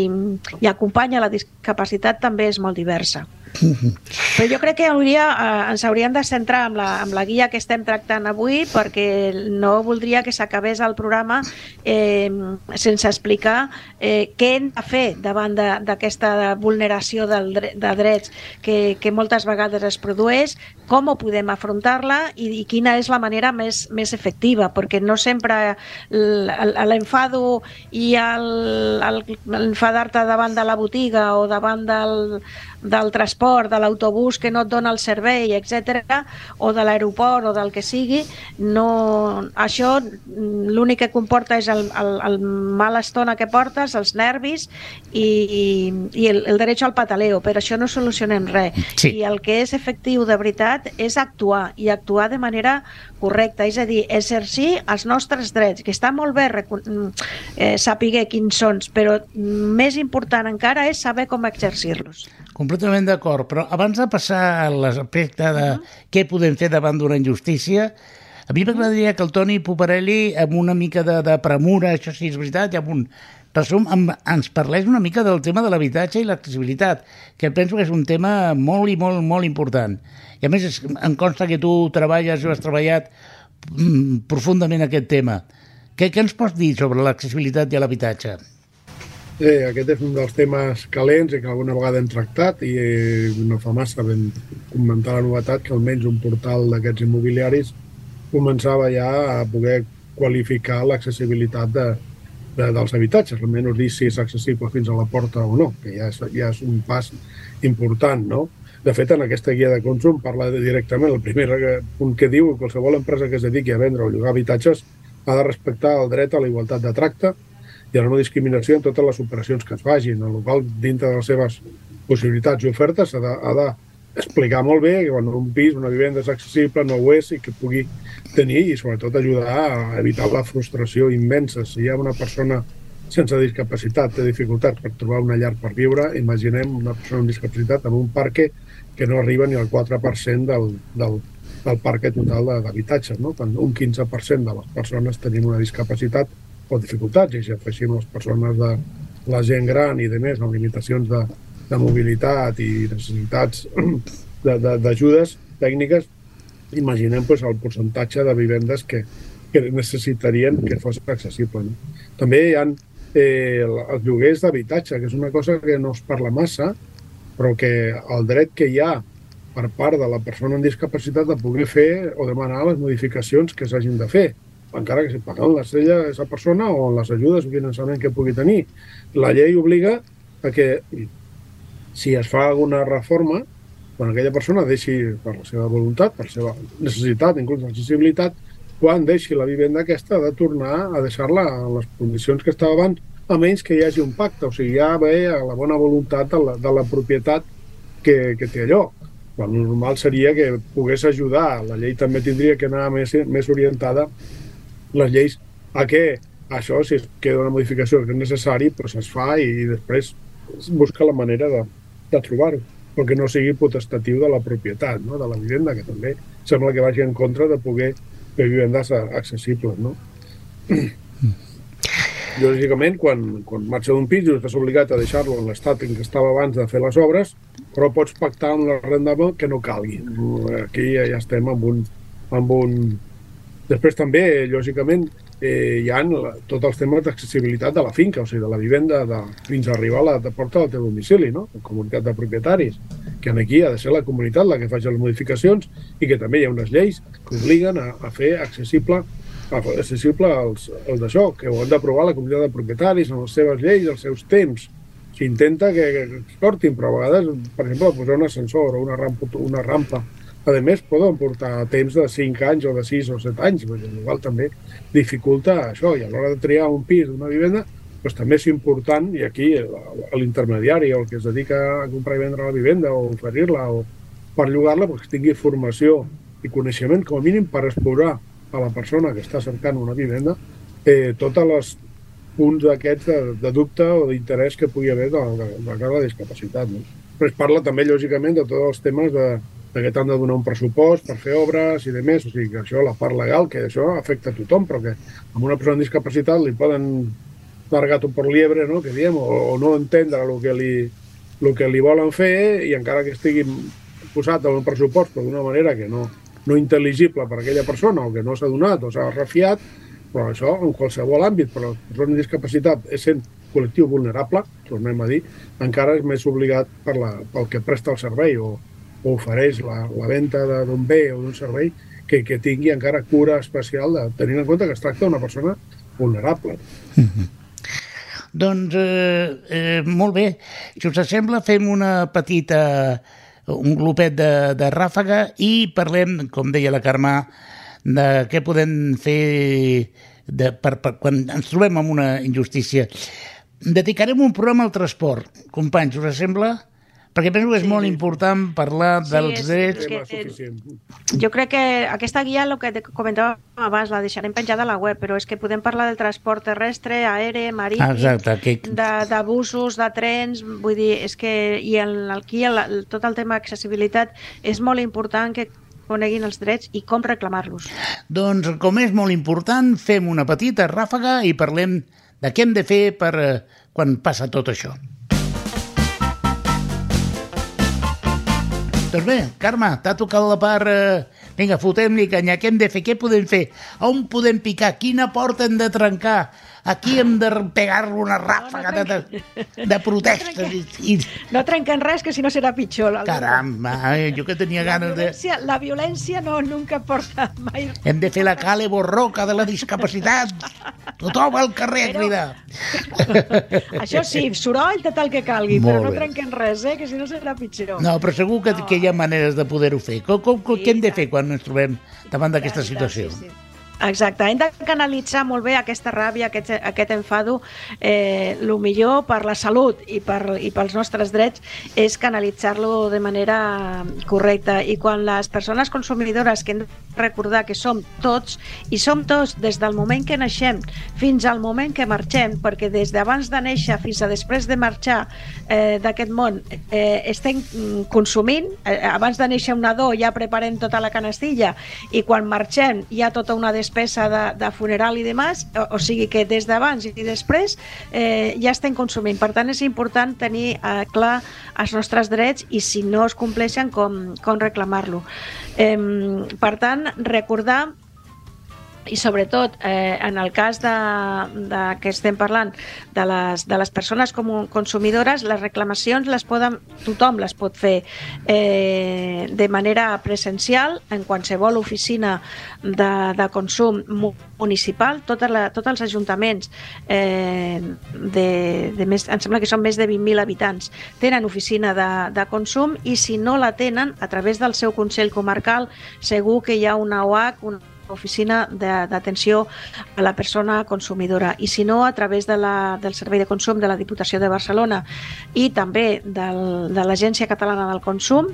i acompanya la discapacitat també és molt diversa. Però jo crec que hauria, eh, ens hauríem de centrar amb la, amb la guia que estem tractant avui perquè no voldria que s'acabés el programa eh, sense explicar eh, què hem de fer davant d'aquesta vulneració del, de drets que, que moltes vegades es produeix, com ho podem afrontar-la i, i quina és la manera més, més efectiva, perquè no sempre l'enfado i l'enfadar-te davant de la botiga o davant del, del transport, de l'autobús que no et dona el servei, etc, o de l'aeroport o del que sigui, no, això l'únic que comporta és el, el, el mala estona que portes, els nervis i, i, i el, el dret al pataleo, però això no solucionem res. Sí. I el que és efectiu de veritat és actuar, i actuar de manera correcta, és a dir, exercir els nostres drets, que està molt bé eh, saber quins són, però més important encara és saber com exercir-los. Completament d'acord, però abans de passar a l'aspecte de uh -huh. què podem fer davant d'una injustícia, a mi m'agradaria que el Toni Poparelli, amb una mica de, de premura, això sí és veritat, i amb un resum, amb, ens parlés una mica del tema de l'habitatge i l'accessibilitat, que penso que és un tema molt i molt, molt important. I a més, és, em consta que tu treballes o has treballat mm, profundament aquest tema. Què, què ens pots dir sobre l'accessibilitat i l'habitatge? Sí, aquest és un dels temes calents i que alguna vegada hem tractat i no fa massa vam comentar la novetat que almenys un portal d'aquests immobiliaris començava ja a poder qualificar l'accessibilitat de, de, dels habitatges, almenys dir si és accessible fins a la porta o no, que ja és, ja és un pas important, no? De fet, en aquesta guia de consum parla directament, el primer punt que diu qualsevol empresa que es dediqui a vendre o llogar habitatges ha de respectar el dret a la igualtat de tracte, i a la no discriminació en totes les operacions que es en el qual, dintre de les seves possibilitats i ofertes, ha d'explicar de, molt bé que quan un pis, una vivenda és accessible, no ho és, i que pugui tenir i sobretot ajudar a evitar la frustració immensa. Si hi ha una persona sense discapacitat té dificultats per trobar una llar per viure, imaginem una persona amb discapacitat en un parc que no arriba ni al 4% del, del, del parc total d'habitatges. No? Quan un 15% de les persones tenim una discapacitat o dificultats, i si afegim les persones de la gent gran i de més amb limitacions de, de mobilitat i necessitats d'ajudes tècniques, imaginem pues, el percentatge de vivendes que, que necessitarien que fos accessible. No? També hi ha eh, els lloguers d'habitatge, que és una cosa que no es parla massa, però que el dret que hi ha per part de la persona amb discapacitat de poder fer o demanar les modificacions que s'hagin de fer encara que si pagant l'estrella a aquesta persona o les ajudes o finançament que pugui tenir. La llei obliga a que si es fa alguna reforma, quan aquella persona deixi per la seva voluntat, per la seva necessitat, inclús l'accessibilitat, quan deixi la vivenda aquesta ha de tornar a deixar-la en les condicions que estava abans, a menys que hi hagi un pacte, o sigui, ja ve a la bona voluntat de la, de la propietat que, que té allò. Quan normal seria que pogués ajudar, la llei també tindria que anar més, més orientada les lleis a què això, si es queda una modificació que és necessari, doncs es fa i després es busca la manera de, de trobar-ho, perquè no sigui potestatiu de la propietat, no? de la vivenda, que també sembla que vagi en contra de poder fer vivendes accessibles. No? Lògicament, quan, quan marxa d'un pis estàs obligat a deixar-lo en l'estat en què estava abans de fer les obres, però pots pactar amb l'arrendament que no calgui. Aquí ja estem amb un, amb un Després també, lògicament, eh, hi ha tots els temes d'accessibilitat de la finca, o sigui, de la vivenda, de, fins a arribar a la de porta del teu domicili, no? la comunitat de propietaris, que aquí ha de ser la comunitat la que faci les modificacions i que també hi ha unes lleis que obliguen a, a fer accessible a accessible els, els d'això, que ho han d'aprovar la comunitat de propietaris en les seves lleis, els seus temps. S'intenta que, que es portin, però a vegades, per exemple, posar un ascensor o una rampa, una rampa a més poden portar temps de 5 anys o de 6 o 7 anys, igual també dificulta això, i a l'hora de triar un pis, una vivenda, doncs també és important, i aquí l'intermediari o el que es dedica a comprar i vendre la vivenda o oferir-la o per llogar-la, doncs tingui formació i coneixement, com a mínim, per explorar a la persona que està cercant una vivenda eh, totes les punts d'aquests de, de dubte o d'interès que pugui haver de, de, de la discapacitat. No? Però es parla també, lògicament, de tots els temes de, de que t'han de donar un pressupost per fer obres i de més, o sigui que això, la part legal, que això afecta a tothom, però que amb una persona amb discapacitat li poden dar gato per liebre, no? que diem, o, o no entendre el que, li, el que li volen fer i encara que estigui posat en un pressupost d'una manera que no, no intel·ligible per a aquella persona o que no s'ha donat o s'ha refiat, però això en qualsevol àmbit, però la persona amb discapacitat essent col·lectiu vulnerable, tornem a dir, encara és més obligat per la, pel que presta el servei o, o ofereix la, la venda d'un bé o d'un servei que, que tingui encara cura especial de, tenint en compte que es tracta d'una persona vulnerable. Mm -hmm. Doncs eh, eh, molt bé. Si us sembla, fem una petita un glopet de, de ràfaga i parlem, com deia la Carme, de què podem fer de, per, per, quan ens trobem amb una injustícia. Dedicarem un programa al transport. Companys, us sembla? Perquè penso que és sí. molt important parlar sí, dels drets... Que, jo crec que aquesta guia, el que comentàvem abans, la deixarem penjada a la web, però és que podem parlar del transport terrestre, aeri, marítim, Exacte, que... d'abusos, de, de trens, vull dir, és que i el, aquí el, el, tot el tema d'accessibilitat és molt important que coneguin els drets i com reclamar-los. Doncs, com és molt important, fem una petita ràfaga i parlem de què hem de fer per eh, quan passa tot això. Doncs bé, Carme, t'ha tocat la part... Eh, vinga, fotem-li canya, què hem de fer? Què podem fer? On podem picar? Quina porta hem de trencar? Aquí hem de pegar-lo una ràfaga no, no de, de protestes. No trenquen, i, no trenquen res, que si no serà pitjor. Caramba, eh, jo que tenia la ganes de... La violència no, nunca porta mai... Hem de fer la cale borroca de la discapacitat. Tothom al carrer però, a cridar. Això sí, soroll tot el que calgui, Molt però no trenquen res, eh, que si no serà pitjor. No, però segur que, no. que hi ha maneres de poder-ho fer. Com, com, sí, què hem de fer quan ens trobem davant d'aquesta situació? Sí, sí. Exacte, hem de canalitzar molt bé aquesta ràbia, aquest, aquest enfado. Eh, el millor per la salut i, per, i pels nostres drets és canalitzar-lo de manera correcta. I quan les persones consumidores, que hem de recordar que som tots, i som tots des del moment que naixem fins al moment que marxem, perquè des d'abans de néixer fins a després de marxar eh, d'aquest món eh, estem consumint, eh, abans de néixer un nadó ja preparem tota la canastilla i quan marxem hi ha tota una despesa despesa de, de funeral i demás, o, o sigui que des d'abans i després eh, ja estem consumint. Per tant, és important tenir eh, clar els nostres drets i si no es compleixen, com, com reclamar-lo. Eh, per tant, recordar i sobretot eh, en el cas de, de que estem parlant de les, de les persones com consumidores, les reclamacions les poden, tothom les pot fer eh, de manera presencial en qualsevol oficina de, de consum municipal, tota la, tots els ajuntaments eh, de, de més, em sembla que són més de 20.000 habitants tenen oficina de, de consum i si no la tenen, a través del seu Consell Comarcal segur que hi ha una OAC, una oficina d'atenció a la persona consumidora. I si no a través de la, del Servei de Consum de la Diputació de Barcelona i també del, de l'Agència Catalana del Consum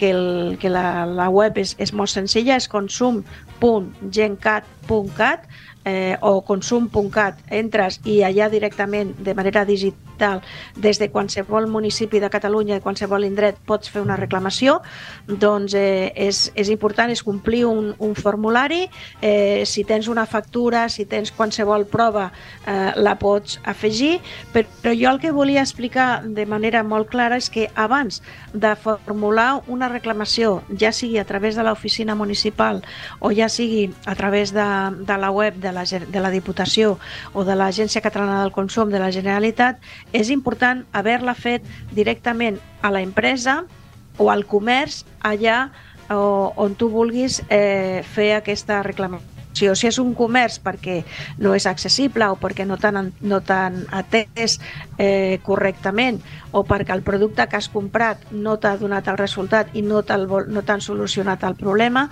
que, el, que la, la web és, és molt senzilla, és consum.gencat.cat eh, o consum.cat entres i allà directament de manera digital des de qualsevol municipi de Catalunya i qualsevol indret pots fer una reclamació. Doncs eh, és, és important és complir un, un formulari. Eh, si tens una factura si tens qualsevol prova eh, la pots afegir. Però jo el que volia explicar de manera molt clara és que abans de formular una reclamació ja sigui a través de l'oficina municipal o ja sigui a través de, de la web de de la, de la Diputació o de l'Agència Catalana del Consum de la Generalitat, és important haver-la fet directament a la empresa o al comerç allà on tu vulguis eh, fer aquesta reclamació Si és un comerç perquè no és accessible o perquè no t'han no atès eh, correctament o perquè el producte que has comprat no t'ha donat el resultat i no t'han no solucionat el problema,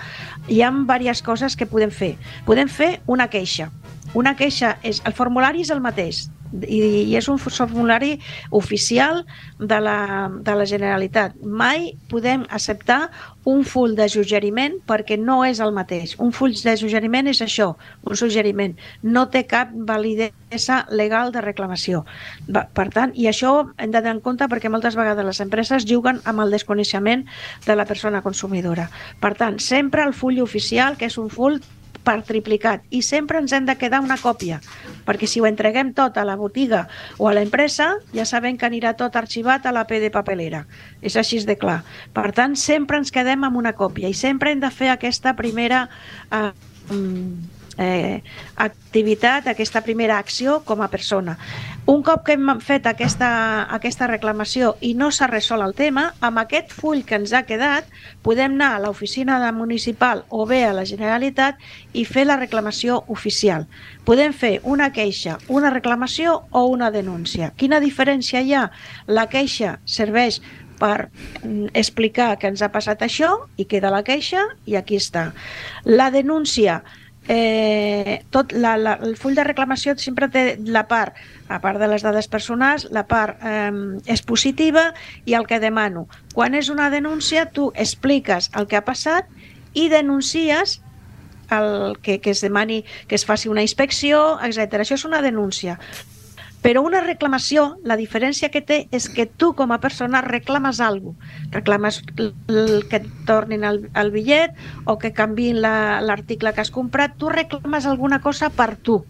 hi ha diverses coses que podem fer. Podem fer una queixa. Una queixa és... El formulari és el mateix, i, i és un formulari oficial de la, de la Generalitat. Mai podem acceptar un full de suggeriment perquè no és el mateix. Un full de suggeriment és això, un suggeriment. No té cap validesa legal de reclamació. Per tant, i això hem de tenir en compte perquè moltes vegades les empreses juguen amb el desconeixement de la persona consumidora. Per tant, sempre el full oficial, que és un full per triplicat. I sempre ens hem de quedar una còpia perquè si ho entreguem tot a la botiga o a l'empresa ja sabem que anirà tot arxivat a la P de papelera. És així de clar. Per tant sempre ens quedem amb una còpia i sempre hem de fer aquesta primera eh, eh, activitat, aquesta primera acció com a persona. Un cop que hem fet aquesta, aquesta reclamació i no s'ha resolt el tema, amb aquest full que ens ha quedat podem anar a l'oficina municipal o bé a la Generalitat i fer la reclamació oficial. Podem fer una queixa, una reclamació o una denúncia. Quina diferència hi ha? La queixa serveix per mm, explicar que ens ha passat això i queda la queixa i aquí està. La denúncia eh, tot la, la, el full de reclamació sempre té la part, a part de les dades personals, la part eh, positiva i el que demano. Quan és una denúncia, tu expliques el que ha passat i denuncies el que, que es demani que es faci una inspecció, etc. Això és una denúncia. Però una reclamació, la diferència que té és que tu com a persona reclames alguna cosa. Reclames que et tornin el, el bitllet o que canviïn l'article la, que has comprat. Tu reclames alguna cosa per tu.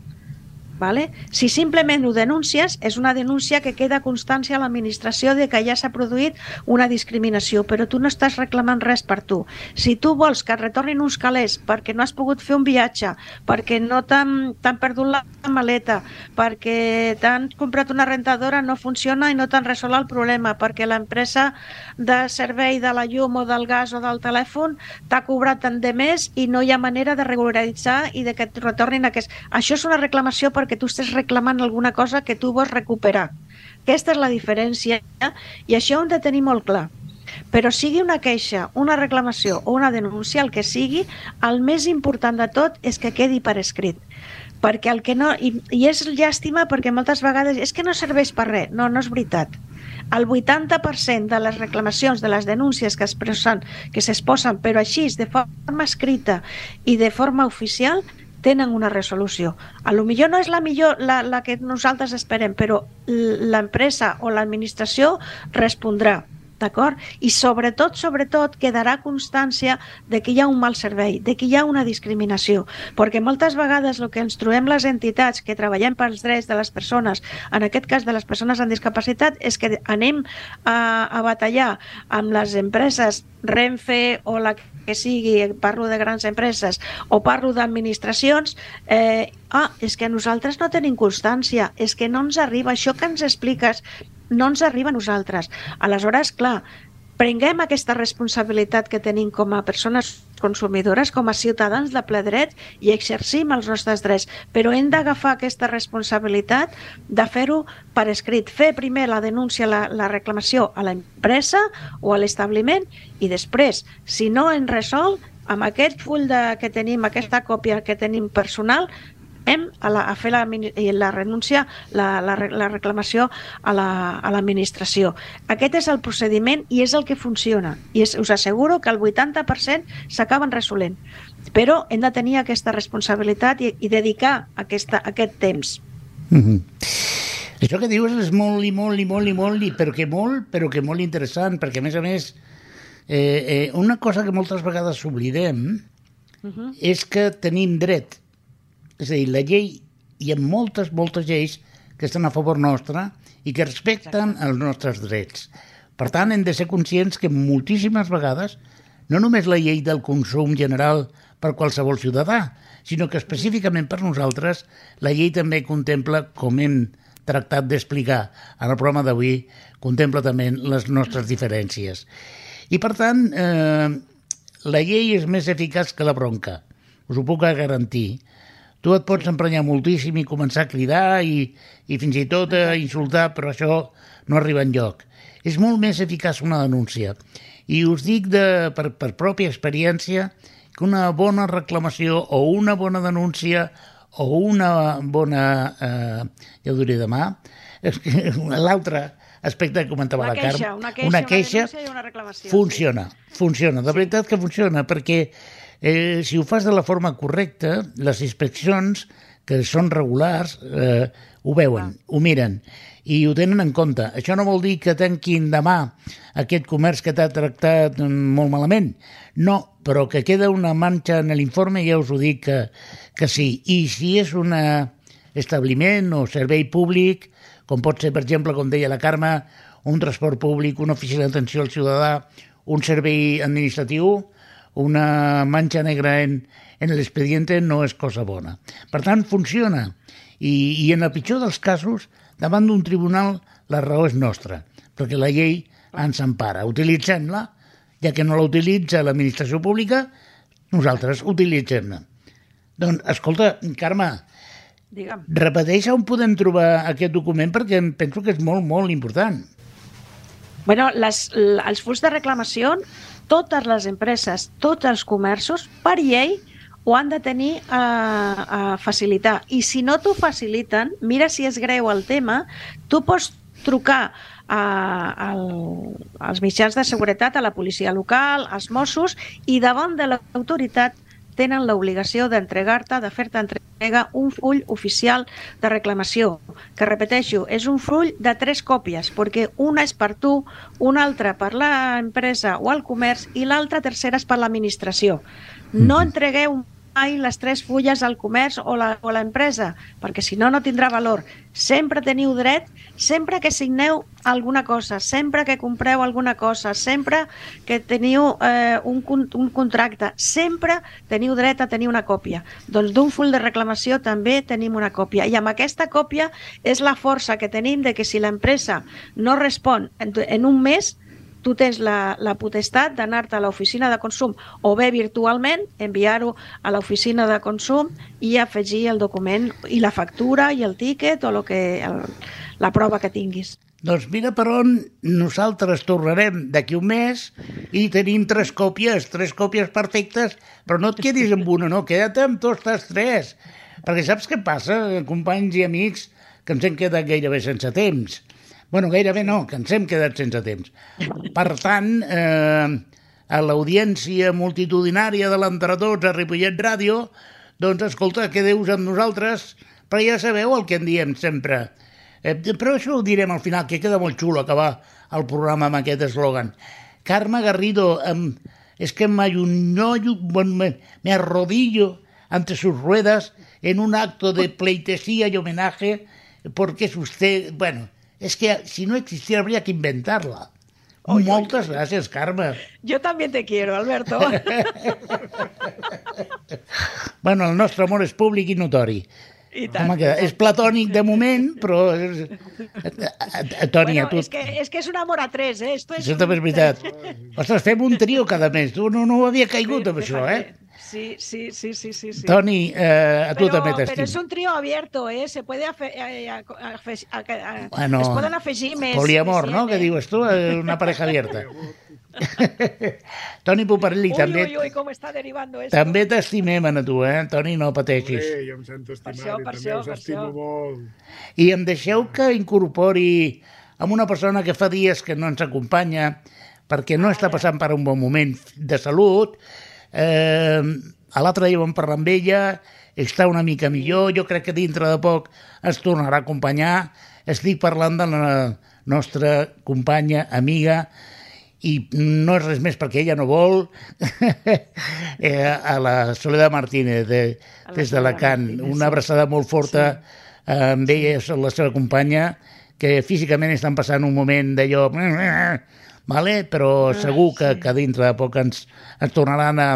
Vale? Si simplement ho denúncies, és una denúncia que queda constància a l'administració de que ja s'ha produït una discriminació, però tu no estàs reclamant res per tu. Si tu vols que et retornin uns calés perquè no has pogut fer un viatge, perquè no t'han perdut la maleta, perquè t'han comprat una rentadora, no funciona i no t'han resolt el problema, perquè l'empresa de servei de la llum o del gas o del telèfon t'ha cobrat tant de més i no hi ha manera de regularitzar i de que et retornin aquest... Això és una reclamació per perquè tu estàs reclamant alguna cosa que tu vols recuperar. Aquesta és la diferència i això ho hem de tenir molt clar. Però sigui una queixa, una reclamació o una denúncia, el que sigui, el més important de tot és que quedi per escrit. Perquè el que no... I, i és llàstima perquè moltes vegades és que no serveix per res. No, no és veritat. El 80% de les reclamacions, de les denúncies que es que s'exposen, però així, de forma escrita i de forma oficial, tenen una resolució. A lo millor no és la millor la, la que nosaltres esperem, però l'empresa o l'administració respondrà d'acord? I sobretot, sobretot, quedarà constància de que hi ha un mal servei, de que hi ha una discriminació, perquè moltes vegades el que ens trobem les entitats que treballem pels drets de les persones, en aquest cas de les persones amb discapacitat, és que anem a, a batallar amb les empreses Renfe o la que sigui, parlo de grans empreses o parlo d'administracions, eh, ah, és que nosaltres no tenim constància, és que no ens arriba això que ens expliques, no ens arriba a nosaltres. Aleshores, clar, prenguem aquesta responsabilitat que tenim com a persones consumidores, com a ciutadans de ple dret i exercim els nostres drets, però hem d'agafar aquesta responsabilitat de fer-ho per escrit, fer primer la denúncia, la, la reclamació a l'empresa o a l'establiment i després, si no en resol, amb aquest full de, que tenim, aquesta còpia que tenim personal, hem a, la, a fer la, la renúncia, la, la, la reclamació a l'administració. La, Aquest és el procediment i és el que funciona. I és, us asseguro que el 80% s'acaben resolent. Però hem de tenir aquesta responsabilitat i, i dedicar aquesta, aquest temps. Mm -hmm. Això que dius és molt i molt i molt i molt, i però que molt, però que molt interessant, perquè a més a més eh, eh, una cosa que moltes vegades s'oblidem uh -huh. és que tenim dret és a dir, la llei, hi ha moltes, moltes lleis que estan a favor nostre i que respecten Exacte. els nostres drets. Per tant, hem de ser conscients que moltíssimes vegades no només la llei del consum general per qualsevol ciutadà, sinó que específicament per nosaltres la llei també contempla, com hem tractat d'explicar en el programa d'avui, contempla també les nostres diferències. I per tant, eh, la llei és més eficaç que la bronca us ho puc garantir. Tu et pots emprenyar moltíssim i començar a cridar i, i fins i tot a insultar, però això no arriba en lloc. És molt més eficaç una denúncia. I us dic de, per, per pròpia experiència que una bona reclamació o una bona denúncia o una bona, eh, ja ho diré demà, l'altre aspecte que comentava Una la queixa, Carme, una queixa, una una queixa i una reclamació, funciona, funciona, de veritat que funciona, perquè eh, si ho fas de la forma correcta, les inspeccions, que són regulars, eh, ho veuen, ho miren i ho tenen en compte. Això no vol dir que tanquin demà aquest comerç que t'ha tractat mm, molt malament. No, però que queda una manxa en l'informe, ja us ho dic que, que sí. I si és un establiment o servei públic, com pot ser, per exemple, com deia la Carme, un transport públic, una oficina d'atenció al ciutadà, un servei administratiu, una manxa negra en, en l'expediente no és cosa bona. Per tant, funciona. I, I en el pitjor dels casos, davant d'un tribunal, la raó és nostra, perquè la llei ens empara. Utilitzem-la, ja que no la utilitza l'administració pública, nosaltres utilitzem-la. Doncs, escolta, Carme, Digue'm. repeteix on podem trobar aquest document perquè em penso que és molt, molt important. Bueno, les, els fulls de reclamació, totes les empreses, tots els comerços, per llei, ho han de tenir a, a facilitar. I si no t'ho faciliten, mira si és greu el tema, tu pots trucar a, al, als mitjans de seguretat, a la policia local, als Mossos, i davant de l'autoritat tenen l'obligació d'entregar-te, de fer-te entrega un full oficial de reclamació, que repeteixo, és un full de tres còpies, perquè una és per tu, una altra per l'empresa o el comerç i l'altra tercera és per l'administració. No entregueu mai les tres fulles al comerç o l'empresa, perquè si no, no tindrà valor. Sempre teniu dret, sempre que signeu alguna cosa, sempre que compreu alguna cosa, sempre que teniu eh, un, un contracte, sempre teniu dret a tenir una còpia. Doncs d'un full de reclamació també tenim una còpia. I amb aquesta còpia és la força que tenim de que si l'empresa no respon en un mes, tu tens la, la potestat d'anar-te a l'oficina de consum o bé virtualment, enviar-ho a l'oficina de consum i afegir el document i la factura i el tíquet o lo que, el, la prova que tinguis. Doncs mira per on nosaltres tornarem d'aquí un mes i tenim tres còpies, tres còpies perfectes, però no et quedis amb una, no, queda't amb totes tres. Perquè saps què passa, companys i amics, que ens hem quedat gairebé sense temps. Bueno, gairebé no, que ens hem quedat sense temps. Per tant, eh, a l'audiència multitudinària de l'Entretots a Ripollet Ràdio, doncs escolta, quedeu-vos amb nosaltres, però ja sabeu el que en diem sempre. Eh, però això ho direm al final, que queda molt xulo acabar el programa amb aquest eslògan. Carme Garrido, em, es que me ayunó, bueno, me, me arrodillo ante sus ruedas en un acto de pleitesía y homenaje, porque es usted, bueno, es que si no existiera habría que inventarla. Moltes gràcies, Carme. Jo també te quiero, Alberto. Bueno, el nostre amor és públic i notori. I tant. Home, que és platònic de moment, però... Toni, bueno, a tu... és, que, és que és un amor a tres, eh? Esto és Això també és veritat. Ostres, fem un trio cada mes. Tu no, no ho havia caigut amb això, eh? Sí, sí, sí, sí, sí. sí. Toni, eh, a tu pero, també pero es t'estimo. un trío abierto, ¿eh? Se puede afe- eh, a- a- afe- a- a- Bueno, es pueden afegir més. Poliamor, més no?, que eh? dius tu, eh, una pareja abierta. Toni Puparelli, també, uy, uy, cómo está derivando esto. també t'estimem a tu, eh? Toni, no pateixis. Bé, jo em sento estimat això, i per també això, us per estimo això. molt. I em deixeu que incorpori amb una persona que fa dies que no ens acompanya perquè no està passant per un bon moment de salut. Eh, a l'altre dia vam parlar amb ella, està una mica millor, jo crec que dintre de poc ens tornarà a acompanyar. Estic parlant de la nostra companya, amiga, i no és res més perquè ella no vol, eh, a la Soledad Martínez, de, des d'Alacant. Martínez, Una abraçada molt forta sí. amb ella, la seva companya, que físicament estan passant un moment d'allò... Vale? Però segur que, que dintre de poc ens, ens tornaran a,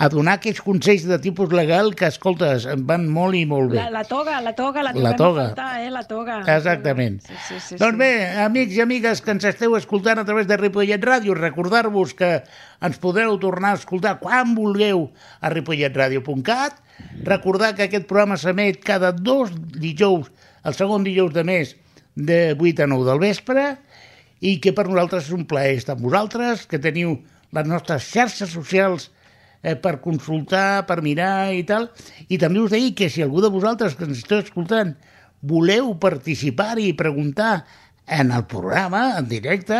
a donar aquells consells de tipus legal que, escoltes, em van molt i molt bé. La, la toga, la toga, la, La toga. faltar, eh, la toga. Exactament. Sí, sí, sí, doncs sí. bé, amics i amigues que ens esteu escoltant a través de Ripollet Ràdio, recordar-vos que ens podreu tornar a escoltar quan vulgueu a ripolletradio.cat, recordar que aquest programa s'emet cada dos dijous, el segon dijous de mes, de 8 a 9 del vespre, i que per nosaltres és un plaer estar amb vosaltres, que teniu les nostres xarxes socials eh, per consultar, per mirar i tal. I també us deia que si algú de vosaltres que ens esteu escoltant voleu participar-hi i preguntar en el programa, en directe,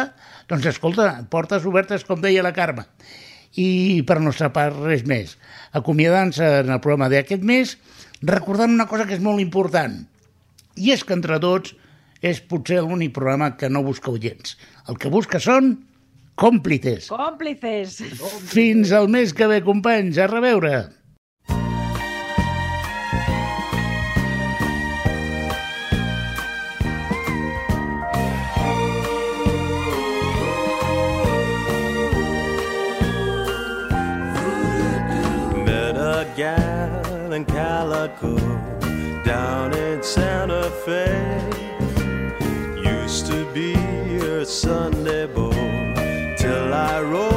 doncs escolta, portes obertes, com deia la Carme. I per nostra part, res més. Acomiadant-se en el programa d'aquest mes, recordant una cosa que és molt important, i és que entre tots és potser l'únic programa que no busca oients. El que busca són còmplices. Còmplices. Fins al mes que ve, companys. A reveure. Gal in Calico down in Santa Fe. to be a Sunday boy till I roll.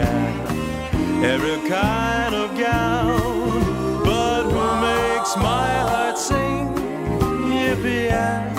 Guy, every kind of gown. But who makes my heart sing? Yippee!